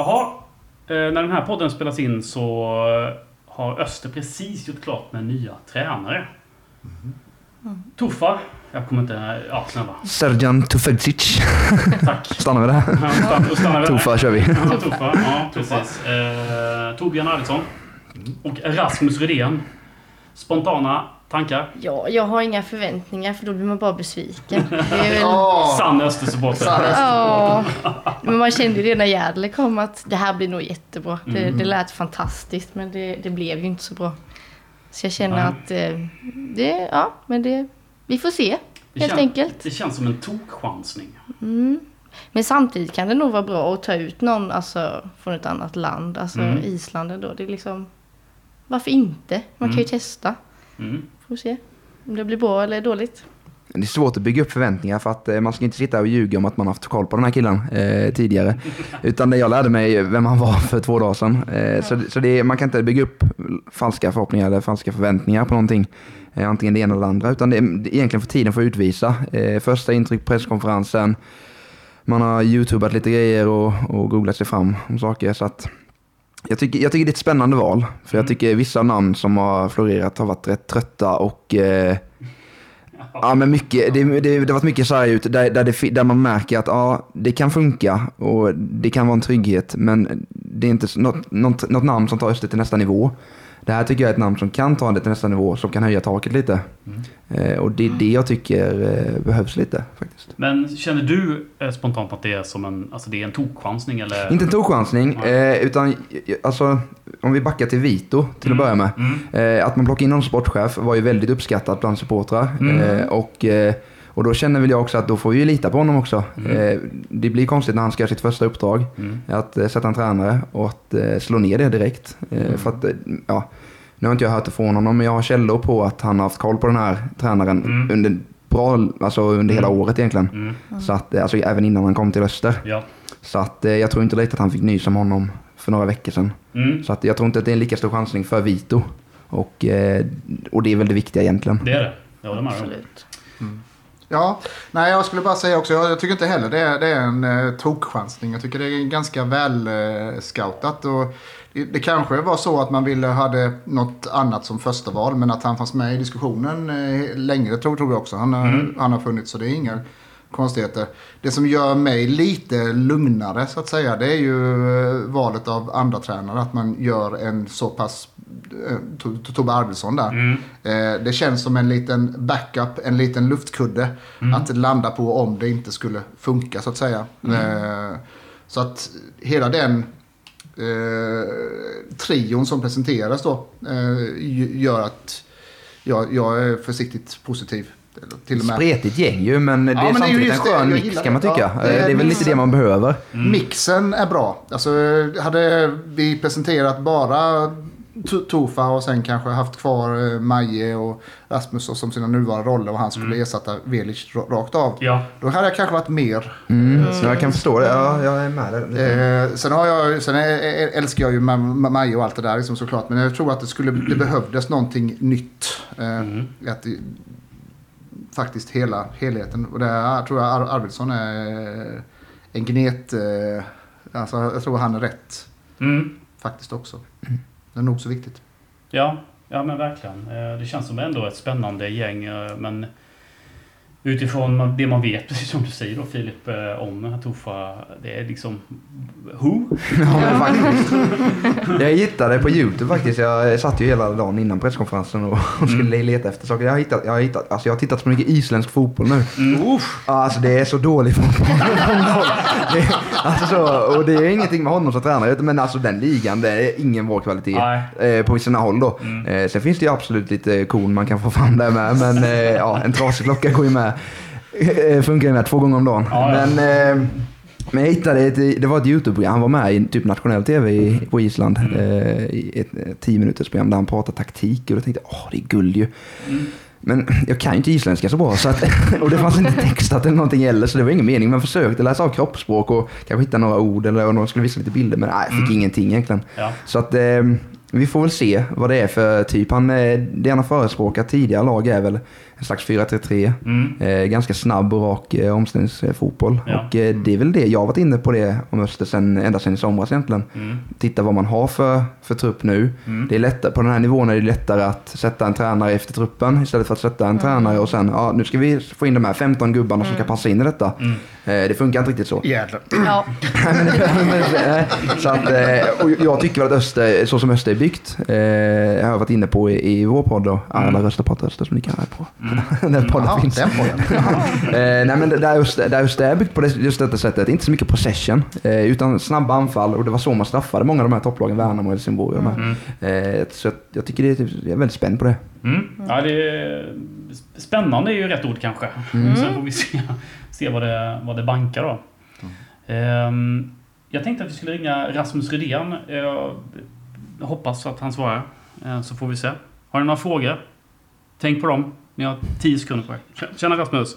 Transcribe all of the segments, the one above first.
Jaha, eh, när den här podden spelas in så har Öster precis gjort klart med nya tränare. Mm. Tuffa, jag kommer inte... Ja, snälla. Serjan Tufegdzic. Tack. Stannar vi där? Ja. Tufa kör vi. Ja, Tuffa. Ja, precis. Eh, Torbjörn Arvidsson. Och Rasmus Rydén. Spontana tankar? Ja, jag har inga förväntningar för då blir man bara besviken. Det är väl... Åh, Sann Östersupporter. Ja, men man kände ju redan när Järdle kom att det här blir nog jättebra. Det, Mm. det lät fantastiskt men det, det blev ju inte så bra. Så jag känner Nej. att eh, det, ja, men det, vi får se Det helt kän- enkelt. Det känns som en tokchansning. Mm. Men samtidigt kan det nog vara bra att ta ut någon alltså, från ett annat land. Alltså Mm. Island då. Det är liksom, varför inte? Man kan ju Mm. testa. Får se om det blir bra eller dåligt. Det är svårt att bygga upp förväntningar för att eh, man ska inte sitta och ljuga om att man har haft koll på den här killen eh, tidigare. Utan det jag lärde mig vem han var för två dagar sedan. Eh, Så, så det är, man kan inte bygga upp falska förhoppningar eller falska förväntningar på någonting. Eh, antingen det ena eller det andra. Utan det är, det är egentligen för tiden för att utvisa. Eh, första intryck presskonferensen. Man har youtubat lite grejer och, och googlat sig fram om saker. Så att jag, tycker, jag tycker det är ett spännande val. För jag tycker vissa namn som har florerat har varit rätt trötta och eh, Ja, men mycket, det, det, det har varit mycket här ut där, där, det, där man märker att ja, det kan funka och det kan vara en trygghet, men det är inte något, något, något namn som tar Öster till nästa nivå. Det här tycker jag är ett namn som kan ta det till nästa nivå, som kan höja taket lite. Eh, och det är det jag tycker eh, behövs lite faktiskt. Men känner du eh, spontant att det är som en, alltså det är en tokchansning eller? Inte en tokchansning, eh, utan alltså, om vi backar till Vito till att börja med. Mm. Att man plockade in någon sportchef var ju väldigt uppskattat bland supportrar. Mm. Och, och då känner väl jag också att då får vi lita på honom också. Eh, det blir konstigt när han ska göra sitt första uppdrag. Mm. Att eh, sätta en tränare och att eh, slå ner det direkt. Eh, För att, ja, nu har inte jag hört det från honom, men jag har källor på att han har haft koll på den här tränaren Mm. under, bra, alltså under hela året egentligen. Mm. Så att, alltså, även innan han kom till Öster. Ja. Så att, eh, jag tror inte riktigt att han fick nys om honom för några veckor sedan. Mm. Så att, jag tror inte att det är en lika stor chansning för Vito. Och, eh, och det är väl det viktiga egentligen. Det är det. Jag håller med dig. Absolut. Ja, nej jag skulle bara säga också, jag, jag tycker inte heller det är, det är en eh, tokchansning. Jag tycker det är ganska väl eh, scoutat. Och det, det kanske var så att man ville hade något annat som första val men att han fanns med i diskussionen eh, längre tror, tror jag också. Han, har han har funnits så det är inga konstigheter. Det som gör mig lite lugnare så att säga det är ju eh, valet av andra tränare. Att man gör en så pass eh, To- To- Tobbe Arvidsson där. Mm. Eh, det känns som en liten backup, en liten luftkudde att landa på om det inte skulle funka så att säga. Eh, så att hela den eh, trion som presenteras då gör att jag, jag är försiktigt positiv. Till och med. Spretigt gäng ju, men det är men det är samtidigt just en skön mix kan man tycka. Ja, Eh, det är det är väl lite det man behöver. Mixen är bra. Alltså, hade vi presenterat bara To- Tofa och sen kanske haft kvar eh, Maje och Rasmus och som sina nuvarande roller och han skulle ersätta Velic ra- rakt av. Ja. Då hade jag kanske varit mer. Mm. Så jag kan förstå det. Ja, jag är med där. Eh, sen har jag, sen älskar jag ju Ma- Ma- Maje och allt det där liksom, såklart. Men jag tror att det, skulle, det behövdes någonting nytt. Eh, att det, faktiskt hela helheten. Och det är, tror jag Ar- Arvidsson är en gnet. Eh, alltså, jag tror han är rätt Mm. faktiskt också. Det är nog så viktigt. Ja, ja men verkligen. Eh, Det känns som ändå ett spännande gäng. eh, Men utifrån det man vet, precis som du säger då Filip, eh, om Hatufa. Det är liksom... Who? Ja, men faktiskt. Jag hittade på YouTube faktiskt. Jag satt ju hela dagen innan presskonferensen och och skulle leta efter saker. Jag har, hittat, jag, har hittat, alltså jag har tittat så mycket isländsk fotboll nu. Uff. Ja, Alltså det är så dålig fotboll. det, alltså så, och det är ingenting med honom som tränare, men alltså den ligan, det är ingen bra kvalitet. Nej. Eh, på sina håll då. Eh, sen finns det ju absolut lite korn man kan få fram där med, men eh, ja, en trasig klocka går ju med. Eh, funkar ju med två gånger om dagen. Ja, ja. Men, eh, men jag hittade ett, det var ett YouTube-program, han var med i typ nationell tv i, på Island. Eh, I ett tio minuters program där han pratade taktik och då tänkte jag, åh det är guld ju. Men jag kan ju inte isländska så bra så att, och det fanns inte textat eller någonting heller så det var ingen mening. Man försökte läsa av kroppsspråk och kanske hitta några ord eller om de skulle visa lite bilder men nej, jag fick ingenting egentligen. Ja. Så att eh, vi får väl se vad det är för typ. Han, det han har förespråkat tidigare lag är väl en slags 4-3-3. Mm. Eh, ganska snabb och rak eh, omställningsfotboll. Ja. Och eh, det är väl det jag har varit inne på det om Öster sen, ända sedan i somras egentligen. Mm. Titta vad man har för, för trupp nu. Mm. Det är lättare, på den här nivån är det lättare att sätta en tränare efter truppen istället för att sätta en tränare och sen, ja nu ska vi få in de här 15 gubbarna som ska passa in i detta. Mm. Eh, det funkar inte riktigt så. Jävlar. Ja, så att, eh, och jag tycker väl att Öster, så som Öster är byggt, eh, jag har varit inne på i, i vår podd då, alla röstar på att Öster som ni kan här på. den podden finns. den podden. Eh, nej men där Öster, där Öster är byggt på det, just detta sättet, inte så mycket possession, eh, utan snabba anfall och det var så man straffade många av de här topplagen, Värnamo och Helsingborg. och här. Eh, så jag, jag tycker det är, jag är väldigt spänd på det. Mm. Ja, det är, spännande är ju rätt ord kanske. Sen får vi se, se vad, det, vad det bankar då. Ehm, jag tänkte att vi skulle ringa Rasmus Rydén. Jag hoppas att han svarar. Eh, Så får vi se. Har ni några frågor? Tänk på dem. Ni har 10 sekunder på er. Tjena Rasmus!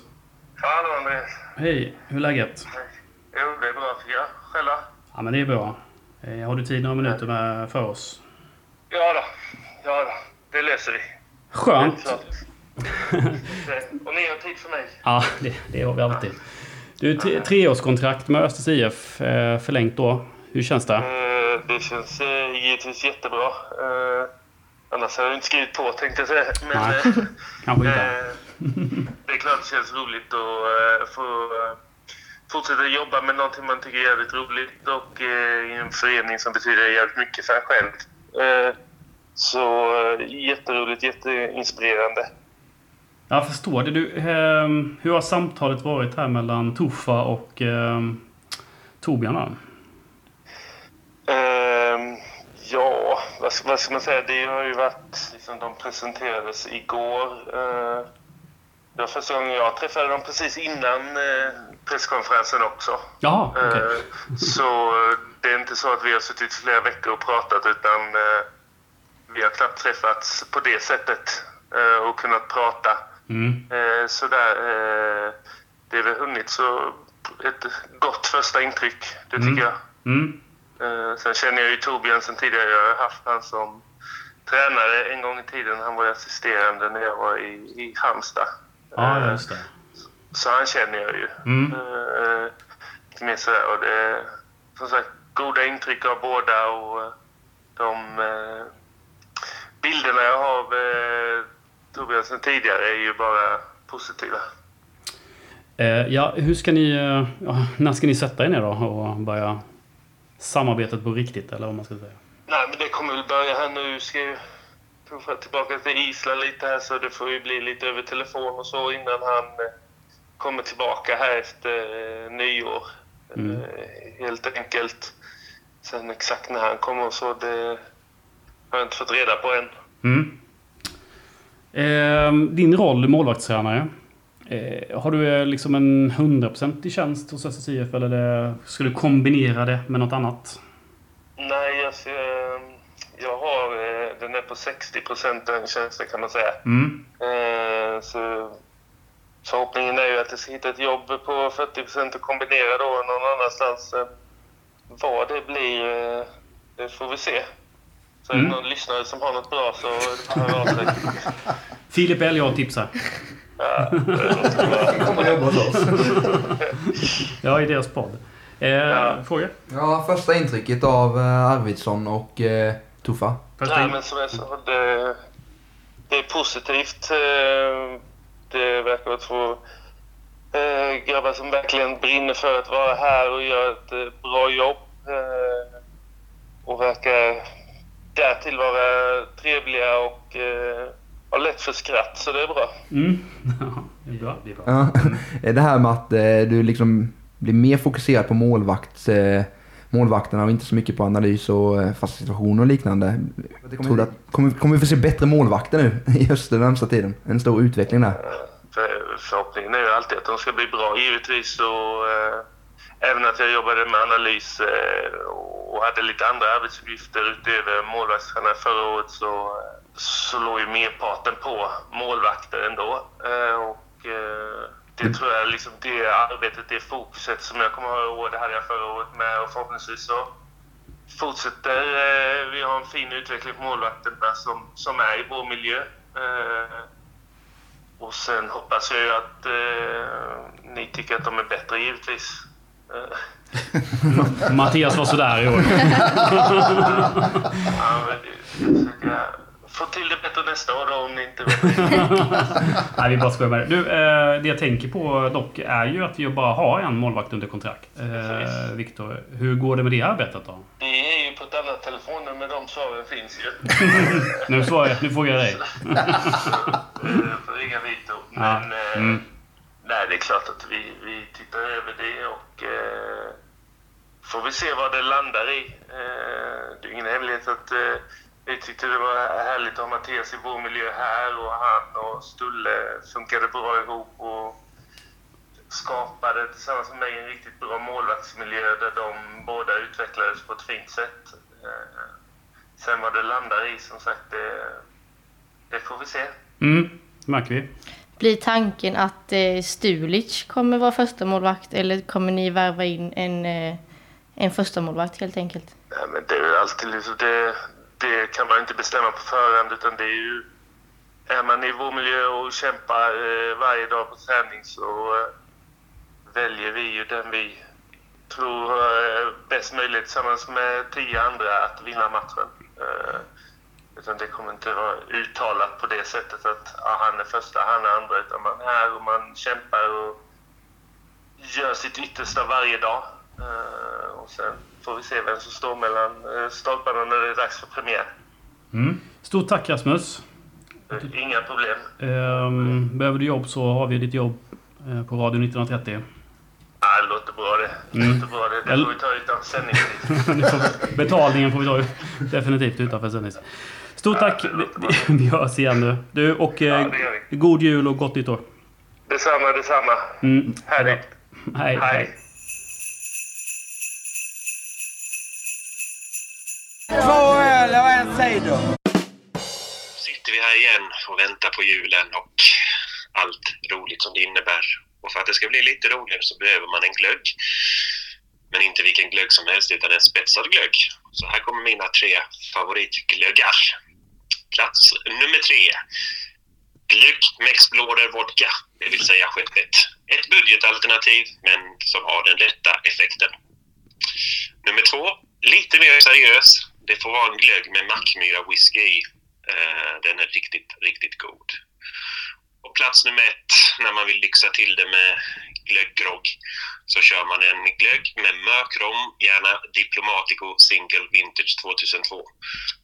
Hallå Andreas. Hej, hur är läget? Jo, det är bra tycker jag. Själva? Ja men det är bra. Eh, Har du tid några minuter med för oss? Ja då. Ja då. Det löser vi. Skönt! Och ni har tid för mig? Ja, det, det har vi alltid. Du, tre, treårskontrakt med Östers IF eh, förlängt då. Hur känns det? Eh, Det känns givetvis jättebra. Eh, Annars hade jag inte skrivit på tänkte jag säga. Men Nej, eh, kanske inte. eh, det är klart det känns roligt att eh, få eh, fortsätta jobba med någonting man tycker är jävligt roligt och eh, i en förening som betyder jävligt mycket för en själv. Eh, Så eh, jätteroligt, jätteinspirerande. Jag förstår det. Du, ehm, hur har samtalet varit här mellan Tuffa och ehm, Torbjörn? då? Ja, vad, ska- vad ska man säga? Det har ju varit... Liksom, de presenterades igår. Uh, det var första gången jag träffade dem precis innan eh, presskonferensen också. Jaha. Eh, så eh, det är inte så att vi har suttit flera veckor och pratat utan eh, vi har knappt träffats på det sättet eh, och kunnat prata. Mm. Eh, sådär, eh, det är väl hunnit så ett gott första intryck, det tycker Mm. jag. Mm. Eh, sen känner jag ju Torbjörn sen tidigare. Jag har haft han som tränare en gång i tiden. Han var assisterande när jag var i, i Halmstad. Ja, just det. så han känner jag ju. Mm. Eh, lite mer sådär. Och det som sagt goda intryck av båda och eh, de bilderna jag har av Torbjörn sen tidigare är ju bara positiva. Ja, hur ska ni... när ska ni sätta er ner då och börja samarbetet på riktigt, eller vad man ska säga? Nej, men det kommer väl börja här nu. Ska ju tuffa tillbaka till Island lite här så det får ju bli lite över telefon och så innan han eh, kommer tillbaka här efter eh, nyår. Mm. Eh, helt enkelt. Sen exakt när han kommer och så, det har jag inte fått reda på än. Mm. Eh, din roll målvaktstränare. Eh, har du eh, liksom en hundraprocentig tjänst hos Östers IF eller det, ska du kombinera det med något annat? Nej, jag, ser, jag har, den är på 60 procent den tjänsten kan man säga. Mm. Eh, så förhoppningen är ju att jag ska hitta ett jobb på 40 procent och kombinera då någon annanstans. Vad det blir, det får vi se. Så är det Mm. någon lyssnare som har något bra så hör av sig. Filip jag tipsar. Ja, det var- Kommer jobba hos oss. Ja, i deras podd. Eh, Ja. Fråga? Ja, första intrycket av eh, Arvidsson och eh, Tuffa. Första Nej, men som jag sa, det, det är positivt. Eh, Det verkar vara två eh, grabbar som verkligen brinner för att vara här och göra ett eh, bra jobb. Eh, Och verkar därtill vara trevliga och eh, har lätt för skratt, så det är bra. Mm. Ja, det är bra. Det är bra. Ja. Det här med att eh, du liksom blir mer fokuserad på målvakt, eh, målvakterna och inte så mycket på analys och eh, fasta situationer och liknande. Tror du att, kommer, kommer vi få se bättre målvakter nu i Öster den närmsta tiden? En stor utveckling där. För, förhoppningen är ju alltid att de ska bli bra givetvis och eh, även att jag jobbade med analys eh, och hade lite andra arbetsuppgifter utöver målvaktstränare förra året så, så låg ju merparten på målvakter ändå. Eh, och eh, det tror jag liksom det arbetet, det fokuset som jag kommer ha i år, det hade jag förra året med och förhoppningsvis så fortsätter eh, vi har en fin utveckling på målvakterna som, som är i vår miljö. Och sen hoppas jag ju att ni tycker att de är bättre givetvis. Mattias var sådär i år. ja, men det- få till det bättre nästa år då om ni inte. Nej, vi bara skojar med det. Du, eh, det jag tänker på dock är ju att vi bara har en målvakt under kontrakt. Eh, Viktor, hur går det med det arbetet då? Det är ju på ett annat telefonnummer, de svaren finns ju. Nu, svarar jag, nu frågar jag dig. Får ringa Vito. Ja, Men eh, mm. nej, det är klart att vi, vi tittar över det och eh, får vi se vad det landar i. Eh, det är ingen hemlighet att eh, vi tyckte det var härligt att ha Mattias i vår miljö här och han och Stulle funkade bra ihop och skapade tillsammans med mig en riktigt bra målvaktsmiljö där de båda utvecklades på ett fint sätt. Eh, sen vad det landar i, som sagt, det, det får vi se. Mm, märker vi. Blir tanken att eh, Stulic kommer vara första målvakt eller kommer ni värva in en, eh, en första målvakt helt enkelt? Nej, men det är alltid liksom det, det kan man inte bestämma på förhand utan det är ju... Är man i vår miljö och kämpar eh, varje dag på träning så eh, väljer vi ju den vi tror har eh, bäst möjlighet tillsammans med tio andra att vinna matchen. Eh, utan det kommer inte vara uttalat på det sättet att ja, han är första, han är andra. Utan man är här och man kämpar och gör sitt yttersta varje dag. Eh, och sen får vi se vem som står mellan eh, stolparna när det är dags för premiär. Mm. Stort tack Rasmus. Eh, Inga problem. Ehm, behöver du jobb så har vi ditt jobb eh, på Radio 1930. Ja, det låter bra det. Det Mm. låter bra det. Det får vi ta utan sändningstid. Betalningen får vi ta definitivt utanför sändning. Stort tack. Vi, vi hörs igen nu. Du, och Ja, god jul och gott nytt år. Detsamma, detsamma. Mm. Härligt. Hej, hej. Hej. Två öl och en cider. sitter vi här igen och väntar på julen och allt roligt som det innebär. Och för att det ska bli lite roligare så behöver man en glögg. Men inte vilken glögg som helst utan en spetsad glögg. Så här kommer mina tre favoritglöggar. Plats nummer tre. Glögg med Explorer Vodka, det vill säga skeppet. Ett budgetalternativ men som har den rätta effekten. Nummer två, lite mer seriös. Det får vara en glögg med Mackmyra whisky i. Eh, Den är riktigt, riktigt god. Och plats nummer ett, när man vill lyxa till det med glögggrogg, så kör man en glögg med mörkrom, gärna Diplomatico Single Vintage 2002.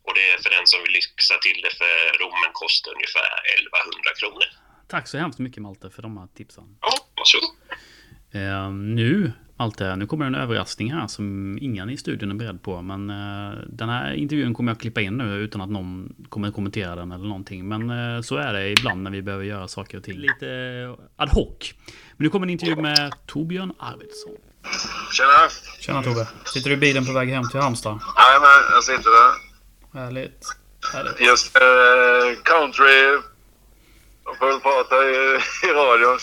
Och det är för den som vill lyxa till det för rommen kostar ungefär 1100 kronor. Tack så hemskt mycket Malte för de här tipsen. Ja, varsågod. Eh, nu, Malte, nu kommer en överraskning här som ingen i studion är beredd på. Men eh, den här intervjun kommer jag klippa in nu utan att någon kommer kommentera den eller någonting. Men eh, så är det ibland när vi behöver göra saker och ting lite eh, ad hoc. Men nu kommer en intervju med Torbjörn Arvidsson. Tjena! Tjena Tobbe! Sitter du i bilen på väg hem till Halmstad? Jajamän, jag sitter där. Härligt. Härligt. Just eh, country full fart här i, i radion.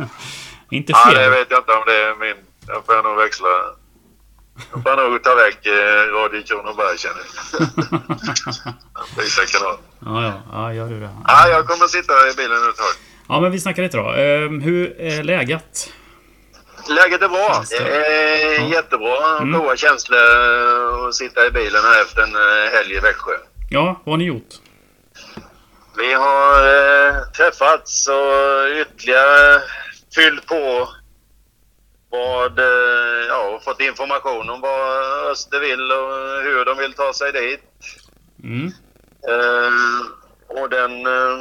Inte Ja, det fel. vet jag inte om det är min. Jag får nog växla. Jag får nog ta väck eh, Radio Kronoberg känner jag. Byta kanal. Ja, ja, ja, gör du det. Ja, jag kommer sitta i bilen ett tag. Ja, men vi snackar lite då. Eh, hur är läget? Läget är bra. Är Ja. jättebra. Mm. Känslor att sitta i bilen här efter en eh, helg i Växjö. Ja, vad har ni gjort? Vi har eh, träffats och ytterligare fyllt på vad, eh, ja, fått information om vad Öster vill och hur de vill ta sig dit. Mm. Eh, och den, eh,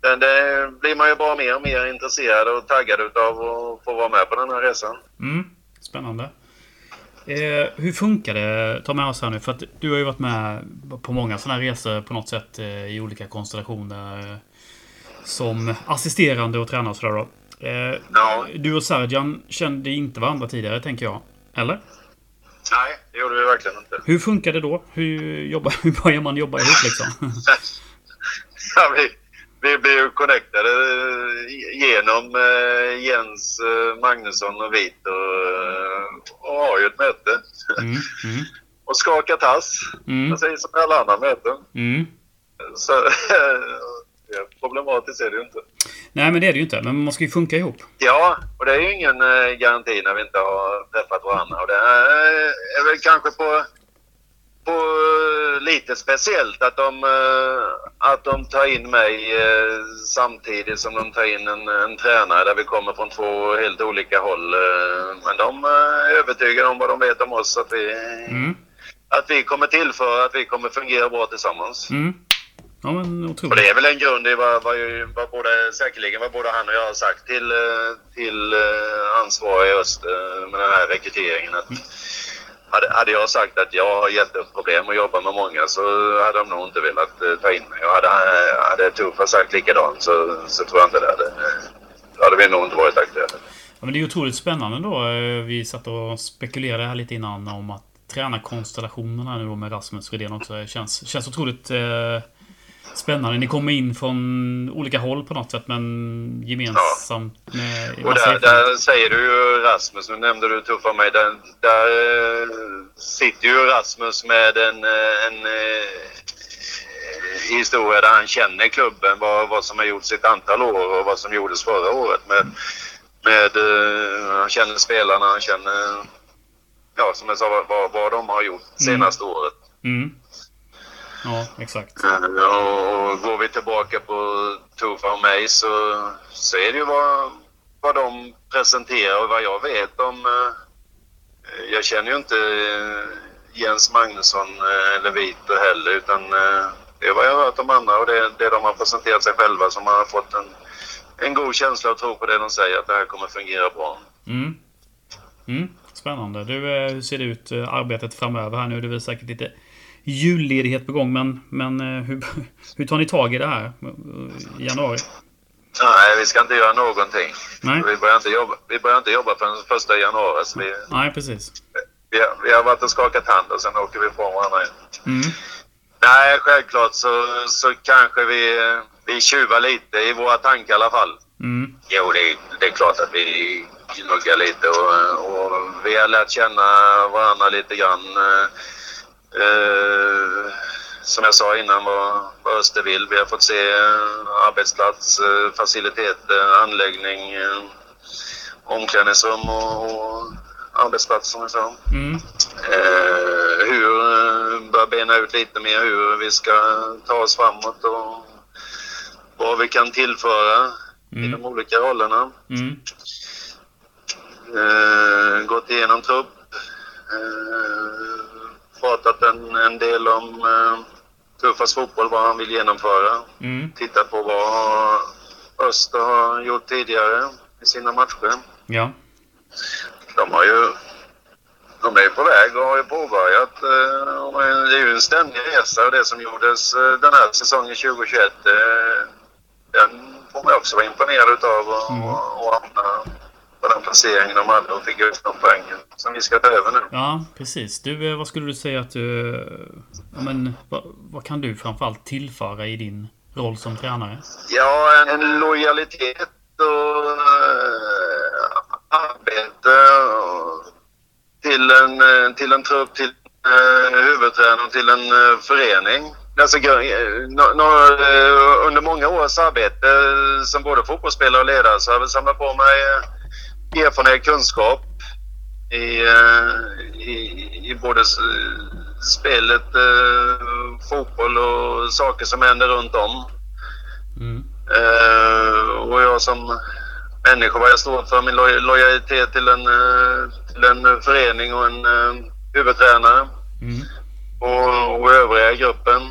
den, det blir man ju bara mer och mer intresserad och taggad utav att få vara med på den här resan. Mm. Spännande. Eh, hur funkar det? Ta med oss här nu. För att du har ju varit med på många sådana här resor på något sätt eh, i olika konstellationer. Eh, som assisterande och tränare och sådär då. Eh, Ja. Du och Serjan kände inte varandra tidigare, tänker jag. Eller? Nej, det gjorde vi verkligen inte. Hur funkar det då? Hur, jobbar, hur börjar man jobba ihop liksom? Ja, vi, vi blev ju connectade eh, genom eh, Jens eh, Magnusson och Vito eh, och har ju ett möte. Mm, mm, Och skakar tass, mm, precis som alla andra möten. mm. Så problematiskt är det ju inte. Nej, men det är det ju inte. Men man måste ju funka ihop. Ja, och det är ju ingen eh, garanti när vi inte har träffat varandra. Och det är, är väl kanske på, på eh, lite speciellt att de, eh, att de tar in mig eh, samtidigt som de tar in en, en tränare där vi kommer från två helt olika håll. eh, Men de eh, är övertygade om vad de vet om oss, att vi, Mm. att vi kommer tillföra, att vi kommer fungera bra tillsammans. Mm. Ja, men Och otroligt. det är väl en grund i vad, vad, vad både, säkerligen vad både han och jag har sagt till, eh, till eh, ansvariga i öst eh, med den här rekryteringen. Att hade, hade jag sagt att jag har jätteproblem att jobba med många så hade de nog inte velat ta in mig. Och hade, hade Tuffa sagt likadant så, så tror jag inte det hade, då hade vi nog inte varit aktuella. Ja, men det är otroligt spännande då. Vi satt och spekulerade här lite innan om att tränarkonstellationerna nu då med Rasmus Rydén också känns, känns otroligt eh, spännande. Ni kommer in från olika håll på något sätt men gemensamt med Och där, där säger du ju Rasmus, nu nämnde du Tuffa mig, där, där eh, sitter ju Rasmus med en, eh, en eh, historia där han känner klubben, vad, vad som har gjorts ett antal år och vad som gjordes förra året. Med, med, han känner spelarna, han känner, ja som jag sa, vad- vad, de har gjort senaste året. Mm. Ja, exakt. Eh, Och, går vi tillbaka på Tufa och mig så, så är det ju vad, vad de presenterar och vad jag vet om... eh, Jag känner ju inte eh, Jens Magnusson eller Vito heller utan det är vad jag har hört om andra och det, det de har presenterat sig själva som har fått en, en god känsla och tro på det de säger att det här kommer fungera bra. Mm. Mm. Spännande. Du, hur ser det ut arbetet framöver här nu? Det är väl säkert lite julledighet på gång men, men eh, hur, hur tar ni tag i det här eh, i januari? Nej, vi ska inte göra någonting. Nej. Vi börjar inte jobba, vi börjar inte jobba förrän första januari. Så vi, Nej, precis. vi, har, vi har varit och skakat hand och sen åker vi ifrån varandra igen. Mm. Nej, självklart så, så kanske vi, vi tjuvar lite i våra tankar i alla fall. Mm. Jo, det, det är klart att vi gnuggar lite och, och vi har lärt känna varandra lite grann. Eh, som jag sa innan vad, vad Öster vill. Vi har fått se eh, arbetsplats, eh, faciliteter, anläggning, omklädningsrum och, och arbetsplats som jag sa. Mm. Eh, hur eh, bör bena ut lite mer hur vi ska ta oss framåt och vad vi kan tillföra i Mm. de olika rollerna. Mm. Eh, gått igenom trupp. Eh, pratat en, en del om eh, Tuffas fotboll, vad han vill genomföra. Mm. Tittat på vad Öster har gjort tidigare i sina matcher. Ja. De har ju de är på väg och har ju påbörjat. eh, Det är ju en ständig resa och det som gjordes eh, den här säsongen 2021 eh, den får man också vara imponerad utav och, Mm. och, och på den placeringen de hade och fick ut de poängen som vi ska ta över nu. Ja, precis. Du, eh, vad skulle du säga att du... eh, Ja, men, vad, vad kan du framförallt tillföra i din roll som tränare? Ja, en, en lojalitet och äh, arbete och till, en, till en trupp, till äh, huvudtränare och till en äh, förening. Alltså, under många års arbete som både fotbollsspelare och ledare så har jag väl samlat på mig erfarenhet, kunskap i, eh, i, i både spelet, eh, fotboll och saker som händer runt om. Mm. Eh, och jag som människa, vad jag står för, min loj- lojalitet till en, till en förening och en huvudtränare Mm. och, och övriga gruppen.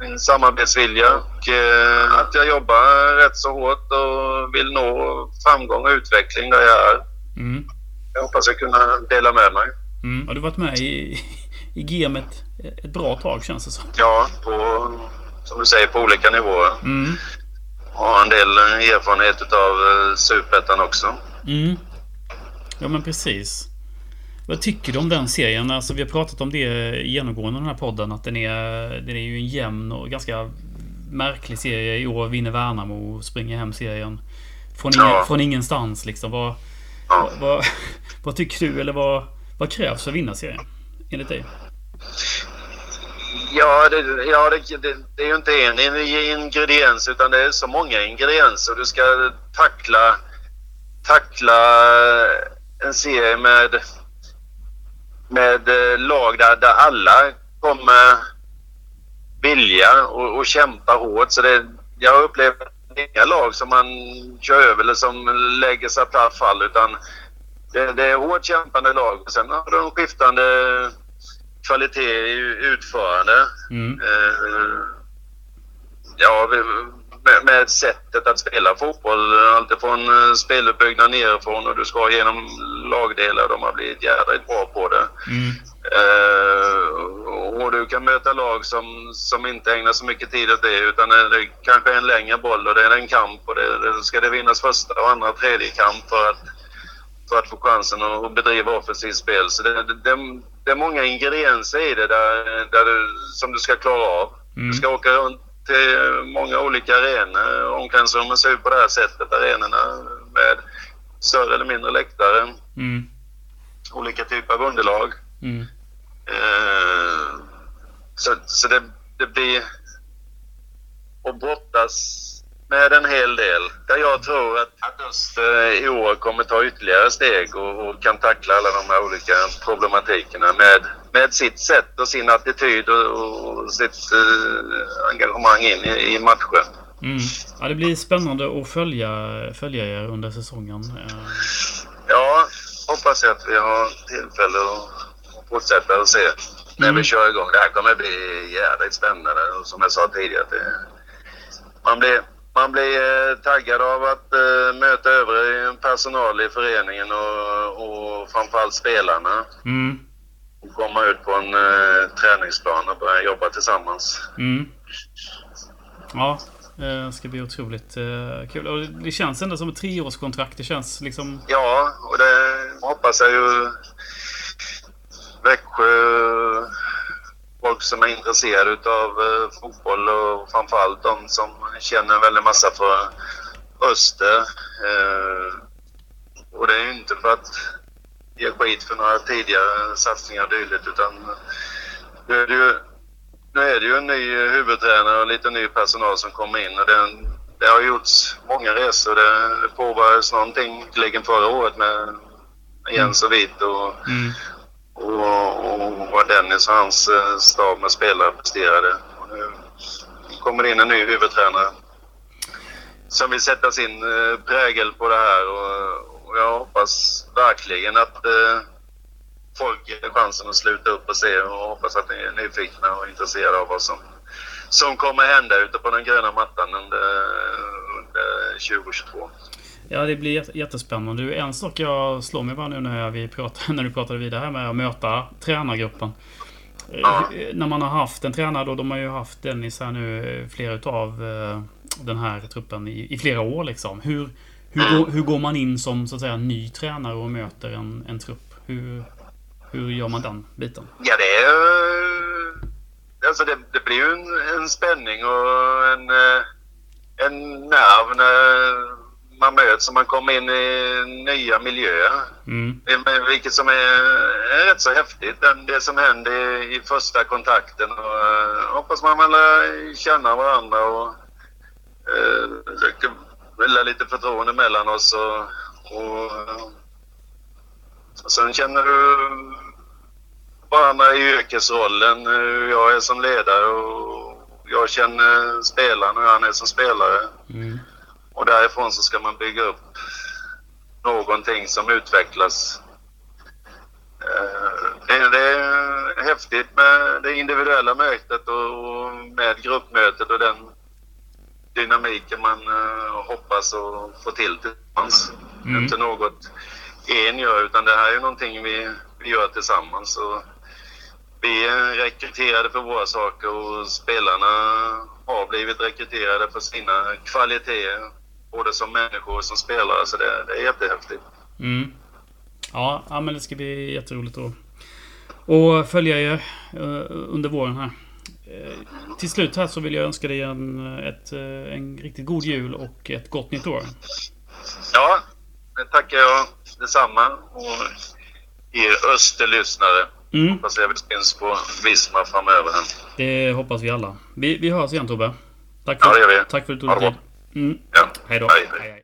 Min samarbetsvilja och eh, att jag jobbar rätt så hårt och vill nå framgång och utveckling där jag är. Mm. Jag hoppas jag kunna dela med mig. Mm. Har du varit med i, i gamet ett bra tag känns det som? Ja, på, som du säger, på olika nivåer. Mm. Har en del erfarenhet av Superettan också. Mm. Ja men precis. Vad tycker du om den serien? Alltså vi har pratat om det genomgående i den här podden. Att den är, den är ju en jämn och ganska märklig serie. I år vinner Värnamo och springer hem serien. Från, ingen, Ja. från ingenstans liksom. Vad, Ja. vad, vad tycker du? Eller vad, vad krävs för att vinna serien? Enligt dig? Ja, det, ja det, det, det är ju inte en in- ingrediens utan det är så många ingredienser. Du ska tackla, tackla en serie med, med eh, lag där, där alla kommer vilja och, och kämpa hårt. Så det, jag har upplevt inga lag som man kör över eller som lägger sig platt fall utan det, det är hårt kämpande lag. Sen har de skiftande kvalitet i utförande. Mm. Eh, ja, vi- med, med sättet att spela fotboll. Alltifrån eh, speluppbyggnad nerifrån och du ska igenom lagdelar. De har blivit jädrigt bra på det. Mm. Eh, och du kan möta lag som, som inte ägnar så mycket tid åt det utan det kanske är en längre boll och det är en kamp och det, det ska det vinnas första och andra och tredje kamp för att, för att få chansen att bedriva offensivt spel. Så det, det, det, det är många ingredienser i det där, där du, som du ska klara av. Mm. Du ska åka runt till många olika arenor. Omklädningsrummen ser ut på det här sättet, arenorna med större eller mindre läktare. Mm. Olika typer av underlag. Mm. Eh, så så det, det blir att brottas med en hel del. Där jag tror att, att Öster i år kommer ta ytterligare steg och, och kan tackla alla de här olika problematikerna med, med sitt sätt och sin attityd och, och sitt eh, engagemang in i, i matchen. Mm. Ja, det blir spännande att följa, följa er under säsongen. Eh, Ja, hoppas jag att vi har tillfälle att fortsätta och se när Mm. vi kör igång. Det här kommer bli jävligt spännande. Och som jag sa tidigare, det, man blir, man blir eh, taggad av att eh, möta övrig personal i föreningen och, och framförallt spelarna. Mm. Och komma ut på en eh, träningsplan och börja jobba tillsammans. Mm. Ja, det ska bli otroligt kul. Och det- det känns ändå som ett treårskontrakt. Det känns liksom... Ja, och det hoppas jag ju Växjö, folk som är intresserade av eh, fotboll och framförallt de som känner en väldig massa för Öster. Eh, och det är ju inte för att ge skit för några tidigare satsningar och dylikt utan nu är det ju nu är det ju en ny huvudtränare och lite ny personal som kommer in och det, det har gjorts många resor. Det, det påbörjades någonting förra året med Jens och Vito. och, Mm. mm och, och vad Dennis och hans eh, stab med spelare presterade. Och nu kommer det in en ny huvudtränare som vill sätta sin eh, prägel på det här och, och jag hoppas verkligen att eh, folk ger chansen att sluta upp och se och hoppas att ni är nyfikna och intresserade av vad som, som kommer hända ute på den gröna mattan under, under 2022. Ja, det blir jättespännande. Du, En sak jag slår mig bara nu när, vi pratar, när du pratade vidare här med att möta tränargruppen. Eh, ja. När man har haft en tränare då, de har ju haft Dennis här nu, eh, flera utav eh, den här truppen i, i flera år liksom. Hur, hur, går, hur går man in som så att säga ny tränare och möter en, en trupp? Hur, hur gör man den biten? Ja, det är ju- Alltså det, det blir ju en, en spänning och en, en nerv när man möts och man kommer in i nya miljöer. Mm. Vilket som är, är rätt så häftigt. Den- Det som händer i, i första kontakten. Och, eh, hoppas man väl lär känna varandra och uh, försöker välla lite förtroende mellan oss. Och, och, och sen känner du varandra i yrkesrollen. Hur jag är som ledare och jag känner spelaren och hur han är som spelare. Mm. Därifrån så ska man bygga upp någonting som utvecklas. Eh, Det, det är häftigt med det individuella mötet och med gruppmötet och den dynamiken man eh, hoppas att få till tillsammans. Mm. Inte något en gör utan det här är någonting vi, vi gör tillsammans. Och vi är rekryterade för våra saker och spelarna har blivit rekryterade för sina kvaliteter. Både som människor och som spelare. Så det, det är jättehäftigt. Mm. Ja, ja, men det ska bli jätteroligt att, att följa er eh, under våren här. Eh, Till slut här så vill jag önska dig en, ett, eh, en riktigt god jul och ett gott nytt år. Ja, det tackar jag detsamma. Och er österlyssnare. Mm. Hoppas jag vi syns på Visma framöver. Det hoppas vi alla. Vi, vi hörs igen Tobbe. Tack Ja, för, det gör vi. tack för att du tog dig tid. Mm. Ja. Hej då. Hej, hej.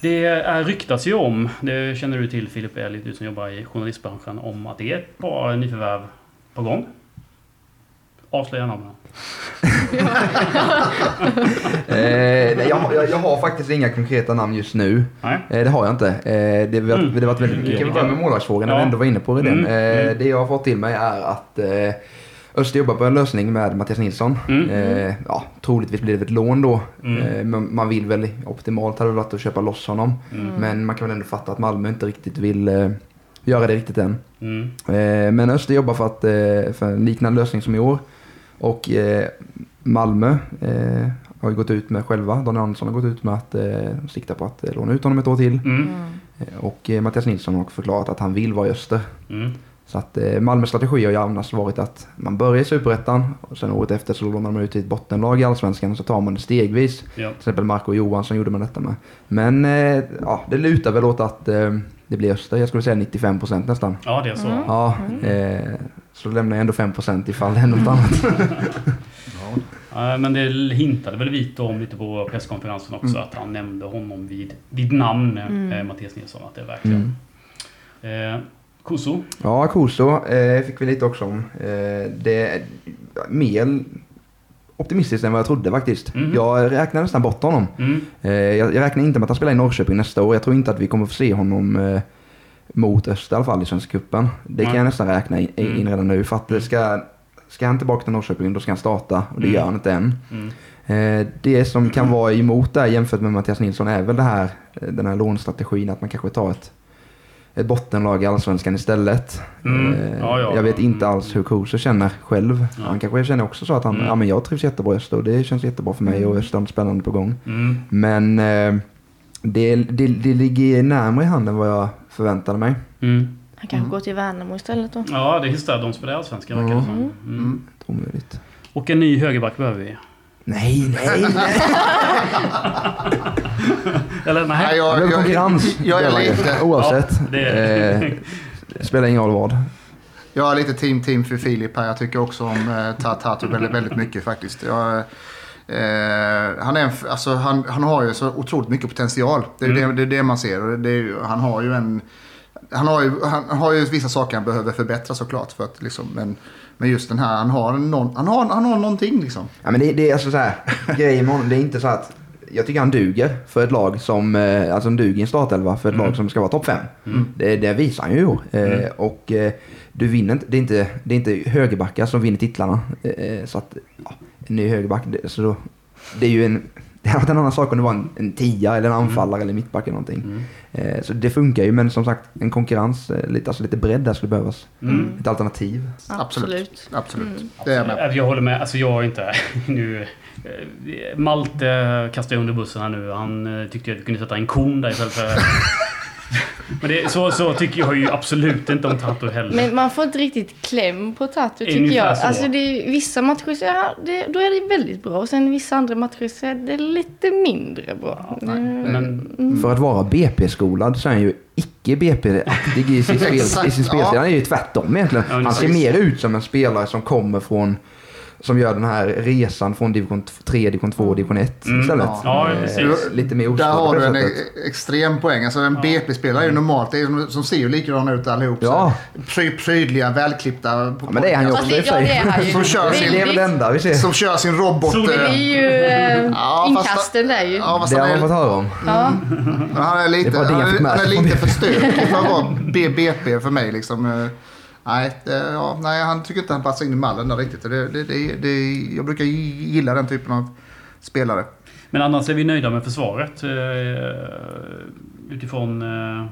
Det är ryktas ju om, det känner du till Filip Elliot, du som jobbar i journalistbranschen, om att det är ett par nyförvärv på gång. Avslöja namnen. Eh, nej, jag, jag, jag har faktiskt inga konkreta namn just nu. Nej. Eh, det har jag inte. Eh, det, har- Mm. det har varit väldigt, vi kan väl börja med målvaktsfrågan när Ja. vi ändå var inne på det. Mm, Eh, mm. Det jag har fått till mig är att eh, Öster jobbar på en lösning med Mattias Nilsson. Mm. Eh, ja, troligtvis blir det ett lån då. Mm. Eh, men man vill väl, optimalt hade det varit att köpa loss honom. Mm. Men man kan väl ändå fatta att Malmö inte riktigt vill eh, göra det riktigt än. Mm. Eh, men Öster jobbar för, att, eh, för en liknande lösning som i år. Och eh, Malmö eh, har ju gått ut med själva, Daniel Andersson har gått ut med att eh, sikta på att eh, låna ut honom ett år till. Mm. Eh, och eh, Mattias Nilsson har förklarat att han vill vara i Öster. Mm. Så att eh, Malmös strategi har ju annars varit att man börjar i Superettan och sen året efter så lånar man ut till ett bottenlag i Allsvenskan och så tar man det stegvis. Ja. Till exempel Marco Johansson gjorde man detta med. Men eh, ja, det lutar väl åt att eh, det blir Öster. Jag skulle säga 95% nästan. ja, det är så. Ja, eh, så lämnar jag ändå 5% ifall det händer något annat. Eh, Men det hintade väl Vito om lite på presskonferensen också, att han nämnde honom vid, vid namn, eh, Mattias Nilsson, att det är verkligen... Eh, Koso? Ja, Koso eh, fick vi lite också om. Eh, det är mer optimistiskt än vad jag trodde faktiskt. Mhm. Jag räknar nästan bort honom. Mm. Eh, jag, jag räknar inte med att han spelar i Norrköping nästa år. Jag tror inte att vi kommer få se honom eh, mot Öster i alla fall i Svenska cupen. Det kan jag nästan räkna in, in Mm. redan nu. För att det ska, ska han tillbaka till Norrköping då ska han starta och det Mm. gör han inte än. Mm. Eh, det som kan vara emot där jämfört med Mattias Nilsson är väl det här, eh, den här lånstrategin att man kanske tar ett, ett bottenlag i Allsvenskan istället. Mm. Eh, Ja, ja. jag vet inte alls hur Koso känner själv. Ja. Han kanske känner också så att han, Mm. ja men jag trivs jättebra i Öster och det känns jättebra för mig och Öster något spännande på gång. Mm. Men eh, det, det, det ligger närmare i handen vad jag förväntade mig. Mm. Han kanske går till Värnamo istället då. Ja, det är just det. De spelar i Allsvenskan verkar det som. Mm. Mm. Omöjligt. Och en ny högerback behöver vi. Nej, nej, nej. Eller nej? Nej, Det jag, blev jag, konkurrens. jag, Det var är lite, Oavsett. Ja, det är- Eh, spelar ingen roll vad. jag är lite team team för Filip här. Jag tycker också om eh, Tatu väldigt, väldigt mycket faktiskt. Jag, eh, han, är en, alltså, han, han har ju så otroligt mycket potential. Det är, Mm. det, det, är det man ser. Och det är, han har ju en... Han har, ju, han har ju vissa saker han behöver förbättra såklart. För att, liksom, men, men just den här, han har, någon, han har, han har någonting liksom. Ja, men det, det är alltså så här, grejen med honom, det är inte så att jag tycker han duger för ett lag som, eh, alltså han duger i en startelva för ett lag som ska vara topp 5. Det, det visar han ju. Eh, och eh, du vinner inte, det är inte, det är inte högerbackar som vinner titlarna. Eh, så att, ja, en ny högerback, det, så då, det är ju en, det hade varit en annan sak om det var en, en tia eller en anfallare eller mittback eller någonting. Eh, så det funkar ju, men som sagt en konkurrens, eh, lite, alltså lite bredd där skulle behövas. Mm. Ett alternativ. Absolut. Absolut. Det är jag med. Jag håller med. Alltså jag är inte... Nu, eh, Malte kastar jag under bussen här nu. Han tyckte att vi kunde sätta en kon där istället för... Men det, så, så tycker jag ju absolut inte om Tato heller. Men man får inte riktigt kläm på Tatu tycker Ungefär jag. så. Alltså det är, vissa matcher så är det, då är det väldigt bra och sen vissa andra matcher så är det lite mindre bra. Mm. Men, För att vara BP-skolad så är han ju icke BP-aktig i sin, spel, Exakt, i sin spelstil. ja. Han är ju tvärtom egentligen. Ja, han ser mer ut som en spelare som kommer från som gör den här resan från division 3, division 2 och division 1 Mm. istället. Ja, Eh, precis. Lite mer Där har du en e- extrem poäng. Alltså en BP-spelare är ju normalt, det är, som- som ser ju likadana ut allihop. så Ja. Pry, prydliga, välklippta. Ja, men det är han ju också i och ja, för sig. Som kör sin- Det är väl det enda vi ser. Som kör sin robot. Så Det eh, är ju eh, Ja, fast- inkasten där ju. Ja, fast Det han har man fått är, höra om. Ja. men han är lite, Det var det han är, han är lite för stökig för att vara BP för mig. Liksom. Nej, det, ja, nej, han tycker inte han passar in i mallen där riktigt. Det, det, det, det, jag brukar gilla den typen av spelare. men annars är vi nöjda med försvaret. eh, Utifrån eh,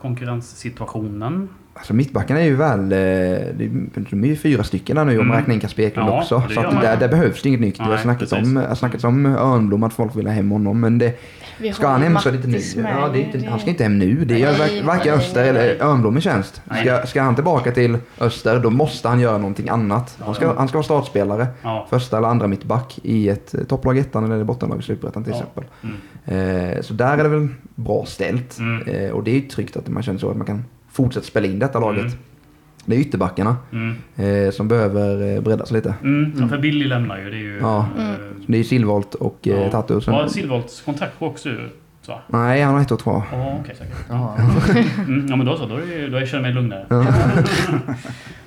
konkurrenssituationen. Alltså mittbackarna är ju väl, eh, det är- de är ju fyra stycken där nu om Mm. man räknar in Kasper Eklund Ja, också. Så att där, där behövs det inget nytt. Det har snackats om, snackats om Örnblom, att folk vill ha hem honom. Men det, Vi Ska han hem så är det inte nu. Med. Ja, det är inte, han ska inte hem nu. Det gör varken Öster nej. eller Örnblom i tjänst. Ska, ska han tillbaka till Öster, då måste han göra någonting annat. Han ska, han ska vara startspelare, Ja. första eller andra mittback i ett eh, topplag ettan eller bottenlag i Superettan till Ja. exempel. Mm. Eh, så där är det väl bra ställt. Mm. Eh, och det är ju tryggt att man känner så att man kan fortsätter spela in detta laget. Mm. Det är ytterbackarna Mm. eh, som behöver eh, breddas lite. Mm. Ja, för Billy lämnar ju. Det är ju... Ja. eh, Det är Silvolt och eh, ja. Tatu. som- Ja, Silvolts kontrakt också va? Nej, han har ett år kvar. Ja, okej säkert. Ja. Mm, ja men då så, då, är, då känner jag mig lugnare. Ja.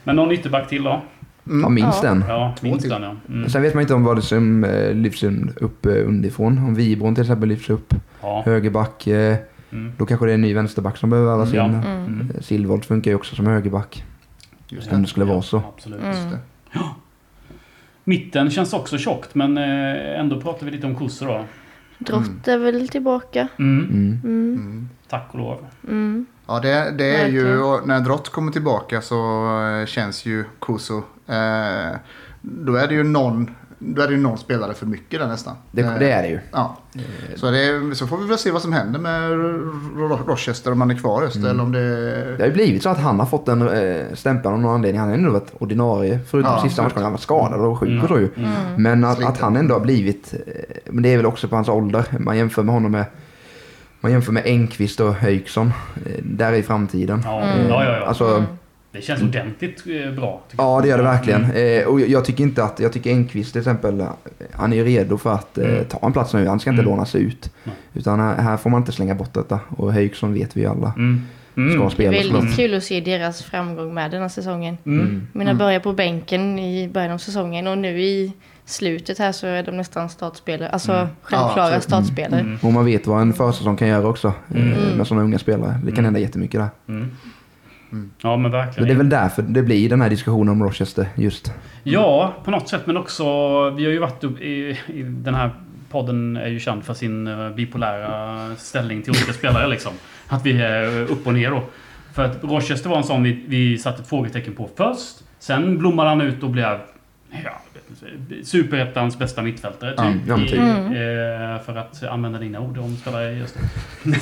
men någon ytterback till då? Ja, minst Ja. en. Ja, minst den ja. Mm. Sen vet man inte om vad det som eh, lyfts upp underifrån. Om Vibron till exempel lyfts upp. Ja. Högerback. Mm. då kanske det är en ny vänsterback som behöver värvas Ja. in. Mm. Eh, Silvolt funkar ju också som högerback. Just Om det. det skulle vara så. Absolut. Mm. Just det. Mitten känns också tjockt men eh, ändå pratar vi lite om kossor då. Drott är väl tillbaka. Mm. Mm. Mm. Mm. Tack och lov. Mm. Ja, det, det är ju, när Drott kommer tillbaka så eh, känns ju Kuso, eh, då är det ju någon, då är det ju någon spelare för mycket där nästan. Det, det är det ju. Ja, så, det, så får vi väl se vad som händer med Ro- Rochester om han är kvar just, Mm. eller om det... Det har ju blivit så att han har fått en eh, stämpel av någon anledning. Han har ändå varit ordinarie förutom Ja, sista matchen. Han varit skadad och sjuk och så ju. Mm. Men att, att han ändå har blivit, eh, men det är väl också på hans ålder. Man jämför med honom med man jämför med Engqvist och Höjksson. eh, Där i framtiden. Ja, Mm. ja, ja. ja. Alltså, Det känns ordentligt eh, bra. ja det gör det verkligen. Mm. Eh, och jag- tycker inte att, jag tycker Engqvist till exempel, eh, han är ju redo för att eh, Mm. ta en plats nu. Han ska inte Mm. lånas ut. Nej. Utan här, här får man inte slänga bort detta. Och Höjksson vet vi ju alla. Mm. Mm. Ska Det spela är såklart. väldigt kul att se deras framgång med den här säsongen. Mm. Mina börjar på bänken i början av säsongen och nu i slutet här så är de nästan startspelare. Alltså Mm. självklara Ja, startspelare. Mm. Och man vet vad en försäsong kan göra också. eh, Mm. Med sådana unga spelare. Det kan Mm. hända jättemycket där. Mm. Ja men verkligen. det är väl därför det blir den här diskussionen om Rochester just. Ja, på något sätt. Men också, vi har ju varit i, i den här podden är ju känd för sin eh, bipolära ställning till olika spelare liksom. Att vi är upp och ner då. För att Rochester var en sån vi, vi satte ett frågetecken på först. Sen blommade han ut och blev ja, superettans bästa mittfältare typ. ja, I, typ. eh, för att använda dina ord om spelare just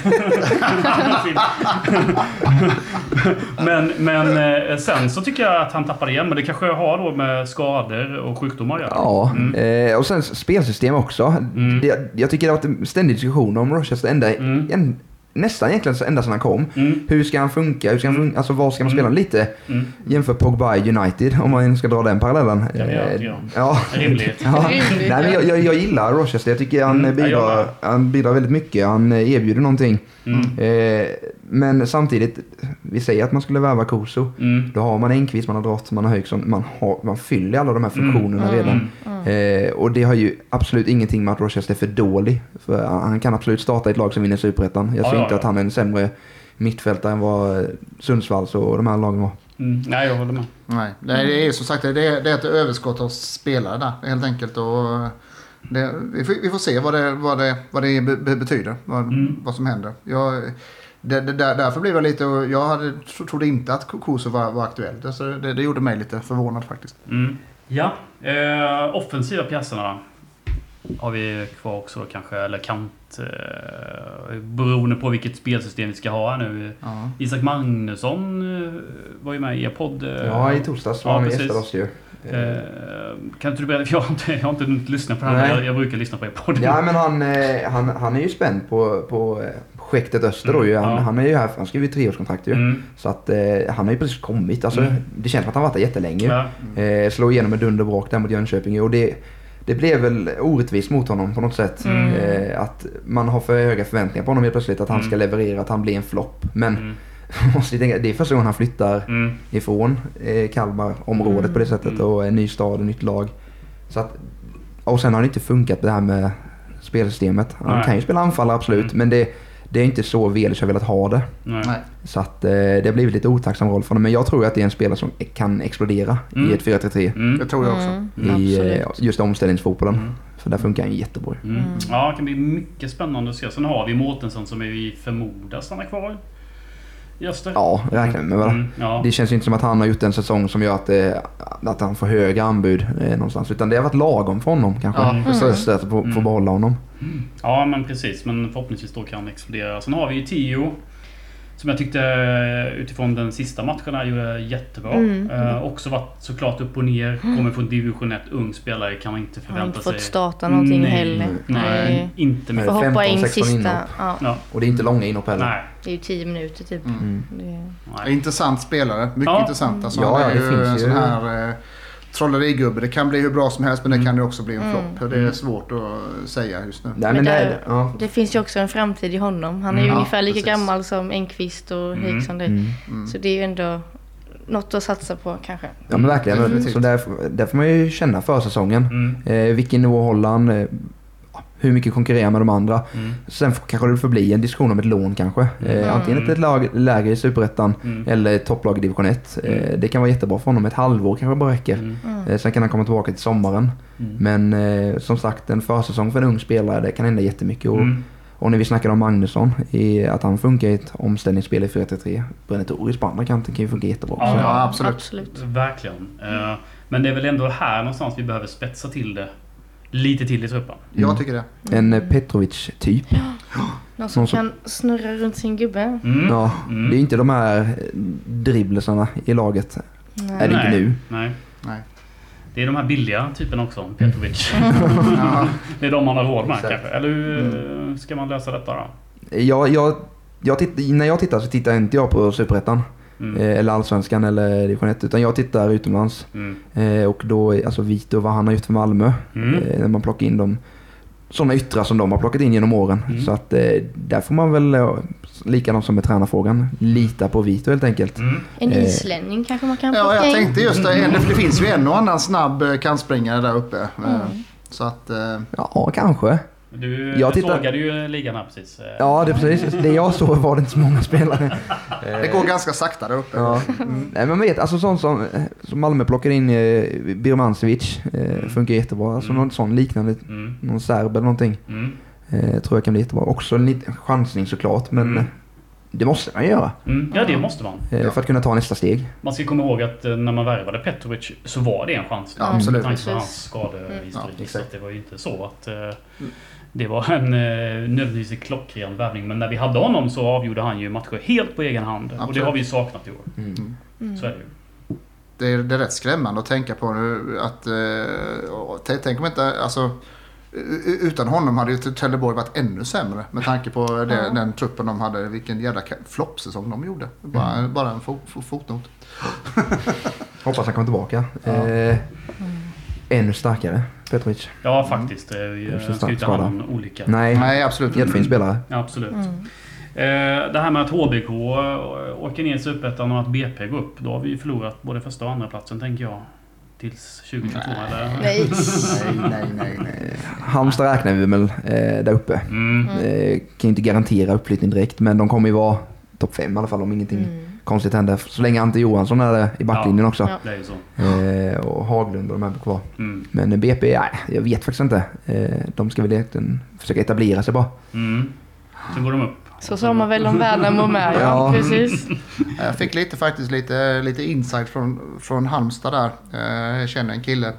Men, men eh, sen så tycker jag att han tappade igen. Men det kanske har då med skador och sjukdomar att göra. Ja, Mm. eh, och sen spelsystem också. Mm. Det, jag tycker det har varit en ständig diskussion om Rochester ända, Mm. en, nästan egentligen så ända sedan han kom. Mm. Hur ska han funka? Hur ska han funka? Alltså var ska man Mm. spela lite? Mm. Jämför Pogba i United om man ska dra den parallellen. Ja, det jag, Eh, ja. Rimligt. Ja. Rimligt, Nej, men jag, jag, jag gillar Rochester. Jag tycker han, Mm, ja, bidrar, han bidrar väldigt mycket. Han eh, erbjuder någonting. Mm. Eh, men samtidigt, vi säger att man skulle värva Koso. Mm. Då har man Engqvist, man har Drott, man har Högson. Man, har, man fyller alla de här funktionerna Mm. redan. Mm. Eh, och det har ju absolut ingenting med att Rochester är för dålig. För han kan absolut starta ett lag som vinner Superettan. Jag Ja, ser ja, inte ja. att han är en sämre mittfältare än vad eh, Sundsvalls och de här lagen var. Mm. Nej, jag håller med. Nej, det är som sagt det är, det är ett överskott av spelare där helt enkelt. Och det, vi, får, vi får se vad det, vad det, vad det be, be, betyder, vad, Mm. vad som händer. Jag, det, det, där, därför blev jag lite, jag hade, tro- trodde inte att Koso var, var aktuellt. Alltså, det, det gjorde mig lite förvånad faktiskt. Mm. Ja, eh, offensiva pjäserna har vi kvar också då kanske. Eller kant... Eh, beroende på vilket spelsystem vi ska ha här nu. Ja. Isak Magnusson eh, var ju med i er podd. eh, Ja, i torsdags var Ja, han precis. gästade oss ju. Eh, kan inte du berätta? Jag har inte, jag har inte lyssnat på det här. Jag, jag brukar lyssna på er podd. Ja, men han, eh, han, han är ju spänd på, på eh, projektet Öster då ju. Han, Mm, ja. han är ju här, han skriver ju treårskontrakt ju. Mm. Så att eh, han har ju precis kommit. Alltså, Mm. Det känns som att han varit där jättelänge. Ja. Eh, slå igenom med dunder och brak där mot Jönköping. Och det, det blev väl orättvist mot honom på något sätt. Mm. Eh, att man har för höga förväntningar på honom helt plötsligt. Att han Mm. ska leverera, att han blir en flopp. Men Mm. måste tänka, det är första gången han flyttar Mm. ifrån eh, Kalmar-området Mm. på det sättet. Mm. Och en ny stad och nytt lag. Så att, och sen har det inte funkat det här med spelsystemet. Han Nej. kan ju spela anfallare absolut. Mm. Men det, det är inte så Velic har velat ha det. Nej. Så att eh, det har blivit lite otacksam roll för honom. Men jag tror att det är en spelare som kan explodera Mm. i ett 4-3-3. Mm. Det tror jag också. Mm, I eh, absolut. just omställningsfotbollen. Mm. För där funkar han jättebra. Mm. Mm. Ja, det kan bli mycket spännande att se. Sen har vi Mårtensson som vi förmodar stannar kvar i Öster. Ja, räknar vi med väl. Mm, ja. Det känns inte som att han har gjort en säsong som gör att, eh, att han får höga anbud eh, någonstans. Utan det har varit lagom för honom kanske. Precis. Öster att få, få Mm. behålla honom. ja, men precis. Men förhoppningsvis då kan han explodera. Sen har vi ju Tio. Som jag tyckte eh, utifrån den sista matchen här gjorde jättebra. Mm. Eh, också varit såklart upp och ner. Kommer från division 1, ung spelare kan man inte Har förvänta inte sig. fått starta någonting Nej. heller. Nej, Nej. inte mycket. Får hoppa in 15-16 sista. Ja, Ja, Och det är inte långa inhopp heller. nej. det är ju 10 minuter typ. Mm. Det. Intressant spelare, mycket Ja. intressant. Alltså, Ja, är ja, det ju finns en ju- sån här eh, trollerigubbe. Det kan bli hur bra som helst men det kan ju också bli en Mm. flopp. Det är svårt att säga just nu. Nej, men det, ja. det finns ju också en framtid i honom. Han är ju Mm. ungefär Ja, lika precis. gammal som Enqvist och Mm. Eriksson. Mm. Så det är ju ändå något att satsa på kanske. Ja men verkligen. Definitivt. Så där, där får man ju känna för säsongen. Mm. Eh, vilken nivå håller han? Hur mycket konkurrerar med de andra? Mm. Sen kanske det får bli en diskussion om ett lån kanske. Eh, antingen ett lag, läge i Superettan Mm. eller ett topplag i division 1. Eh, det kan vara jättebra för honom. Ett halvår kanske bara räcker. Mm. Eh, sen kan han komma tillbaka till sommaren. Mm. Men eh, som sagt, en försäsong för en ung spelare, det kan hända jättemycket. Och, Mm. och när vi snackade om Magnusson, i, att han funkar i ett omställningsspel i 4-3-3. Brennetoris på andra kanten kan ju funka jättebra. Ja, Ja, absolut. Absolut. Verkligen. Eh, Men det är väl ändå här någonstans vi behöver spetsa till det lite till i truppen. Jag tycker det. En eh, Petrovic-typ. Någon som Någon som- kan snurra runt sin gubbe. Mm. Ja, Mm. det är inte de här eh, dribblesarna i laget. Nej. Är det inte Nej. nu? Nej. Nej. Det är de här billiga typerna också, Petrovic. Ja. det är de man har råd med Exakt. kanske. Eller hur eh, ska man lösa detta då? Jag, jag, jag titt, när jag tittar så tittar inte jag på Superettan. Mm. Eh, eller Allsvenskan eller Division 1. Utan jag tittar utomlands. Mm. Eh, och då, är- alltså Vito, vad han har gjort för Malmö. Mm. Eh, när man plockar in dem. Sådana yttrar som de har plockat in genom åren. Mm. Så att där får man väl, likadant som med tränarfrågan, lita på Vito helt enkelt. Mm. En islänning kanske man kan Ja, plocka jag in. tänkte just det. En- Det finns ju en och annan snabb kantspringare där uppe. Mm. Så att... Ja, kanske. Du, Jag du tittar- sågade ju ligan här precis. Eh, Ja, det är precis. Det jag såg var det inte så många spelare. Det går ganska sakta där uppe. Ja. Nej, men man vet, alltså sånt som, som Malmö plockar in eh, Birmancevic. Eh, funkar jättebra. Alltså Mm. någon sån liknande, Mm. någon serb eller någonting. Mm. Eh, tror jag kan bli jättebra. Också en liten chansning såklart, men Mm. eh, det måste man göra. Mm. Ja, det måste man. Eh, Ja. För att kunna ta nästa steg. Man ska komma ihåg att eh, när man värvade Petrovic så var det en chans. Ja, absolut. Med tanke på hans skadehistorik. Ja, så det var ju inte så att eh, det var en eh, nödvändigtvis en klockren värvning. Men när vi hade honom så avgjorde han ju matcher helt på egen hand. Och det Absolut. har vi ju saknat i år. Mm. Så är det ju. Det är, det är rätt skrämmande att tänka på nu att... Eh, tänk om inte... Alltså, utan honom hade ju Trelleborg varit ännu sämre med tanke på det, Ja. den truppen de hade. Vilken jävla floppsäsong de gjorde. Bara, bara en fo, fo, fotnot. Hoppas han kommer tillbaka. Ja. Eh, ännu starkare, Petrovic. Ja, faktiskt. Det är ju- Jag ska ju inte ha någon olika. Nej, Nej, absolut inte. jättefin spelare. Ja, absolut. Mm. Eh, det här med att HBK åker ner i Superettan och att BP går upp. Då har vi ju förlorat både första och andra platsen tänker jag. Tills 2022 eller? Nej. Nej, nej, nej, nej. Halmstad räknar vi väl eh, där uppe. Mm. Eh, kan ju inte garantera uppflyttning direkt, men de kommer ju vara topp fem i alla fall om ingenting Mm. Konstigt händer. Så länge Ante Johansson är i backlinjen också. Ja. Det är ju så. Eh, och Haglund och de här blir kvar. Mm. Men BP, nej, jag vet faktiskt inte. Eh, de ska väl egentligen försöka etablera sig bara. Mm. Sen går de upp. Så sa man väl om Värnamo med. Ja, Ja. precis. Jag fick lite faktiskt lite, lite insight från, från Halmstad där. Eh, Jag känner en kille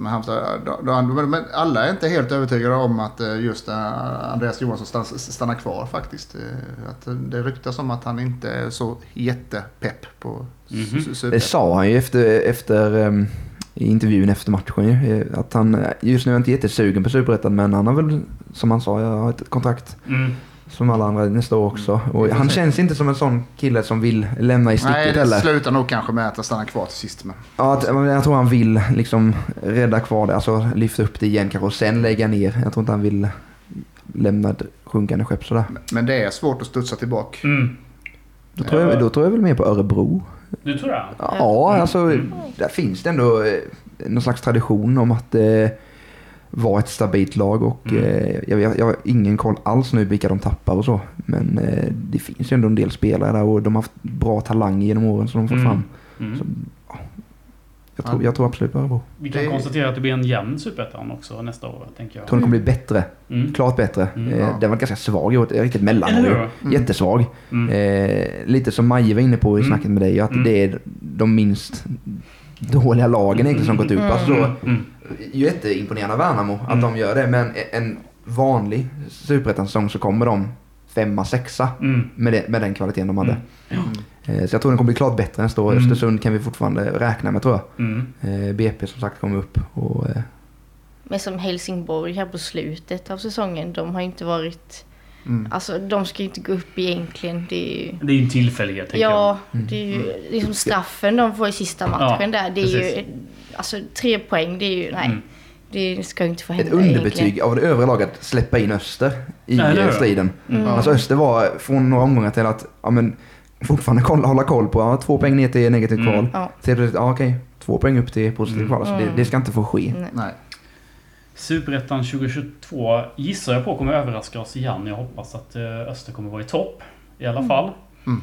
som är Halmstad. Då- Men alla är inte helt övertygade om att eh, just eh, Andreas Johansson stannar, kvar faktiskt. Eh, Att det ryktas om att han inte är så jättepepp på Mhm. su- Det sa han ju efter, efter ehm, i intervjun efter matchen ju. eh, Att han eh, just nu är inte jättesugen på Superettan men han har väl, som han sa, jag har ett kontrakt Mm. Som alla andra nästa år också. Och vi får han se. känns inte som en sån kille som vill lämna i Nej, sticket det heller. slutar nog kanske med att han stannar kvar till sist. Men. Ja, jag tror han vill liksom rädda kvar det, alltså lyfta upp det igen kanske och sen lägga ner. Jag tror inte han vill lämna ett sjunkande skepp sådär. men det är svårt att studsa tillbaka. Mm. Då tror, jag, då tror jag väl mer på Örebro. Du tror det? Ja, alltså där finns det ändå eh, någon slags tradition om att eh, vara ett stabilt lag och Mm. eh, jag, jag, jag har ingen koll alls nu vilka de tappar och så. Men eh, det finns ju ändå en del spelare där och de har haft bra talang genom åren som de får Mm. fram. Mm. Så, ja, jag, tror, jag tror absolut på Örebro. Vi kan Det- konstatera att det blir en jämn Superettan också nästa år, tänker jag. Jag tror den kommer bli bättre. Mm. Klart bättre. Mm, eh, ja. Den var ganska svag i år. Riktigt mellan. Mm. Jättesvag. Mm. Eh, lite som Maje var inne på i Mm. snacket med dig. Att Mm. det är de minst dåliga lagen egentligen som gått upp. Mm. Alltså, så, Mm. jätteimponerande av Värnamo att Mm. de gör det. Men en vanlig superettan-säsong så kommer de femma, sexa Mm. med, det, med den kvaliteten de hade. Mm. Eh, Så jag tror den kommer bli klart bättre nästa år. Mm. Östersund kan vi fortfarande räkna med tror jag. Mm. Eh, BP som sagt kommer upp. Och, eh, Men som Helsingborg här på slutet av säsongen, de har inte varit... Mm. Alltså de ska inte gå upp egentligen. Det är ju... Det är ju en tillfällighet, tänker jag. Ja, det är ju liksom straffen de får i sista matchen Ja, där. Det är precis. ju... Alltså tre poäng, det är ju... Nej. Mm. Det ska ju inte få ett hända underbetyg egentligen. av det övriga laget att släppa in Öster i Ja, det. striden. Mm. Alltså Öster var från några omgångar till att ja, men, fortfarande kolla, hålla koll på ja, två poäng ner till negativt Mm. kval. Ja. Till plötsligt, ja okej, två poäng upp till positivt Mm. kval. Alltså, det, Mm. det ska inte få ske. Nej. Nej. Superettan 2022 gissar jag på kommer överraska oss igen. Jag hoppas att eh, Öster kommer vara i topp i alla Mm. fall. Mm.